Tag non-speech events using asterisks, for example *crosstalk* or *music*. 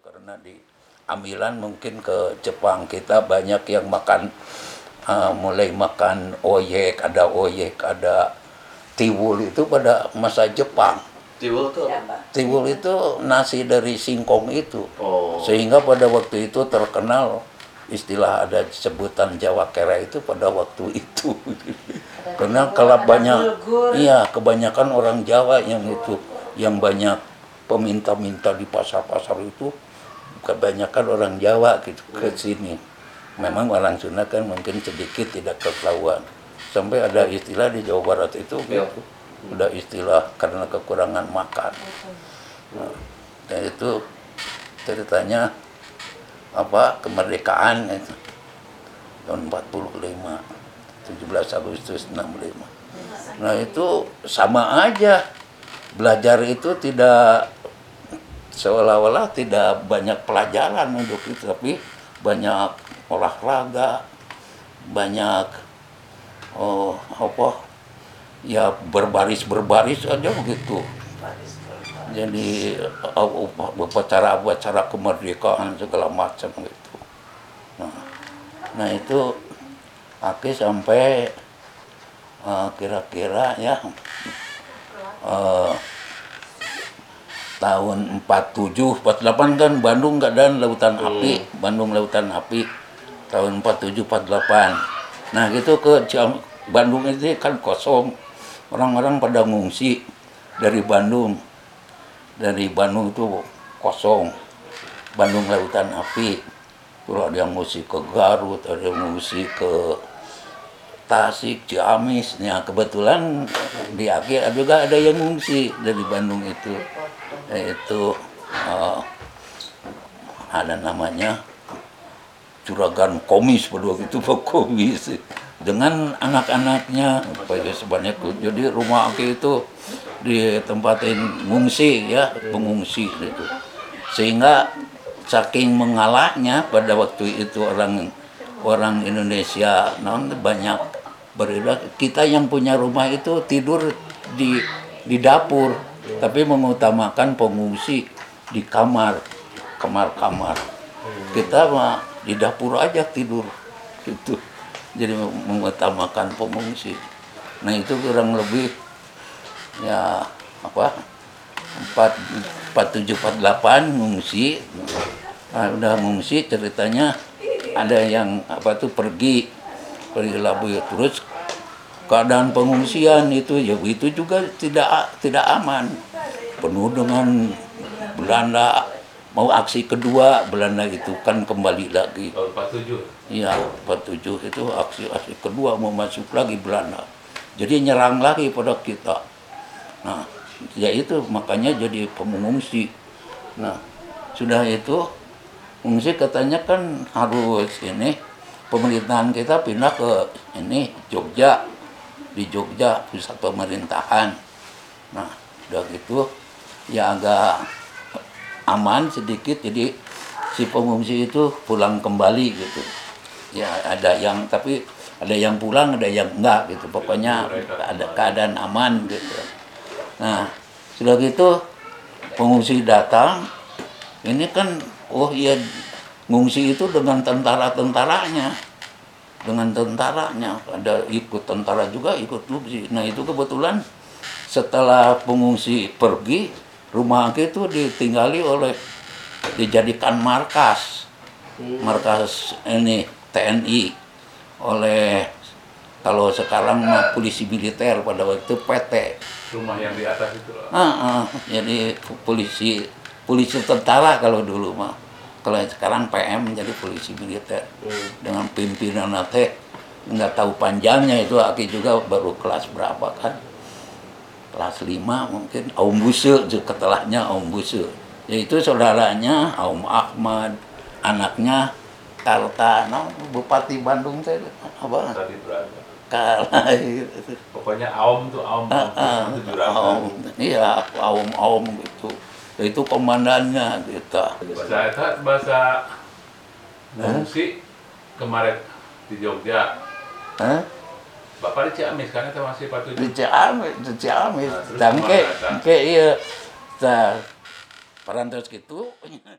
karena di Amilan mungkin ke Jepang kita banyak yang makan uh, mulai makan oyek, ada oyek, ada tiwul itu pada masa Jepang. Tiwul tuh apa? Tiwul itu nasi dari singkong itu. Oh. Sehingga pada waktu itu terkenal istilah ada sebutan Jawa Kera itu pada waktu itu. Karena kalau banyak iya kebanyakan orang Jawa yang itu yang banyak peminta-minta di pasar-pasar itu kebanyakan orang Jawa gitu ke sini. Memang orang Sunda kan mungkin sedikit tidak ketahuan. Sampai ada istilah di Jawa Barat itu Iya. gitu. Ada istilah karena kekurangan makan. Nah, dan itu ceritanya apa kemerdekaan itu tahun 45 17 Agustus 65 nah itu sama aja belajar itu tidak seolah-olah tidak banyak pelajaran untuk itu tapi banyak olahraga banyak oh apa ya berbaris berbaris aja begitu jadi uh, upacara-upacara kemerdekaan segala macam gitu. Nah, nah itu Aki sampai uh, kira-kira ya uh, tahun 47 48 kan Bandung keadaan lautan api Bandung lautan api tahun 47 48 nah gitu ke Jam- Bandung itu kan kosong. Orang-orang pada ngungsi dari Bandung. Dari Bandung itu kosong. Bandung lautan api. Terus ada yang ngungsi ke Garut ada yang ngungsi ke Tasik Ciamis. Ya kebetulan di akhir juga ada yang ngungsi dari Bandung itu yaitu eh, ada namanya juragan komis waktu itu Pak *laughs* komis. Dengan anak-anaknya ya sebanyak jadi rumah Aki itu ditempatin ngungsi ya pengungsi gitu. Sehingga saking mengalahnya pada waktu itu orang orang Indonesia non banyak berbeda kita yang punya rumah itu tidur di di dapur tapi mengutamakan pengungsi di kamar kamar-kamar. Kita mah di dapur aja tidur gitu. Jadi mengutamakan pengungsi. Nah itu kurang lebih ya apa empat empat tujuh empat delapan ngungsi. Nah, udah ngungsi ceritanya ada yang apa tuh pergi pergi labu terus keadaan pengungsian itu ya itu juga tidak tidak aman penuh dengan Belanda mau aksi kedua Belanda itu kan kembali lagi Tahun 47. Iya, 47 itu aksi-aksi kedua mau masuk lagi Belanda. Jadi nyerang lagi pada kita. Nah, ya itu makanya jadi pengungsi. Nah, sudah itu fungsi katanya kan harus ini pemerintahan kita pindah ke ini Jogja di Jogja pusat pemerintahan. Nah, udah gitu ya agak aman sedikit jadi si pengungsi itu pulang kembali gitu. Ya ada yang tapi ada yang pulang ada yang enggak gitu. Pokoknya ada keadaan aman gitu. Nah sudah gitu pengungsi datang. Ini kan oh iya ngungsi itu dengan tentara-tentaranya dengan tentaranya. Ada ikut tentara juga ikut ngungsi nah itu kebetulan setelah pengungsi pergi rumah Aki itu ditinggali oleh dijadikan markas. Markas ini TNI oleh kalau sekarang mah polisi militer pada waktu PT Rumah yang di atas itu loh. Ah, ah, jadi polisi polisi tentara kalau dulu mah kalau sekarang PM jadi polisi militer dengan pimpinan teh nggak tahu panjangnya itu Aki juga baru kelas berapa kan kelas 5 mungkin Aum Buse ketelahnya Aum Buse yaitu saudaranya Aum Ahmad anaknya Karta nah, Bupati Bandung teh apa Tadi berada. kalah gitu. Pokoknya Aom tuh Aom. Ah, ah, itu juragan. Aum. Iya, aum-aum gitu. Itu komandannya gitu. Bahasa eta bahasa ngungsi kemarin di Jogja. Hah? Bapak di Ciamis kan itu masih Di 47. Ciamis, di Ciamis. Nah, Dan ke, ke iya. Nah, parantos gitu. *laughs*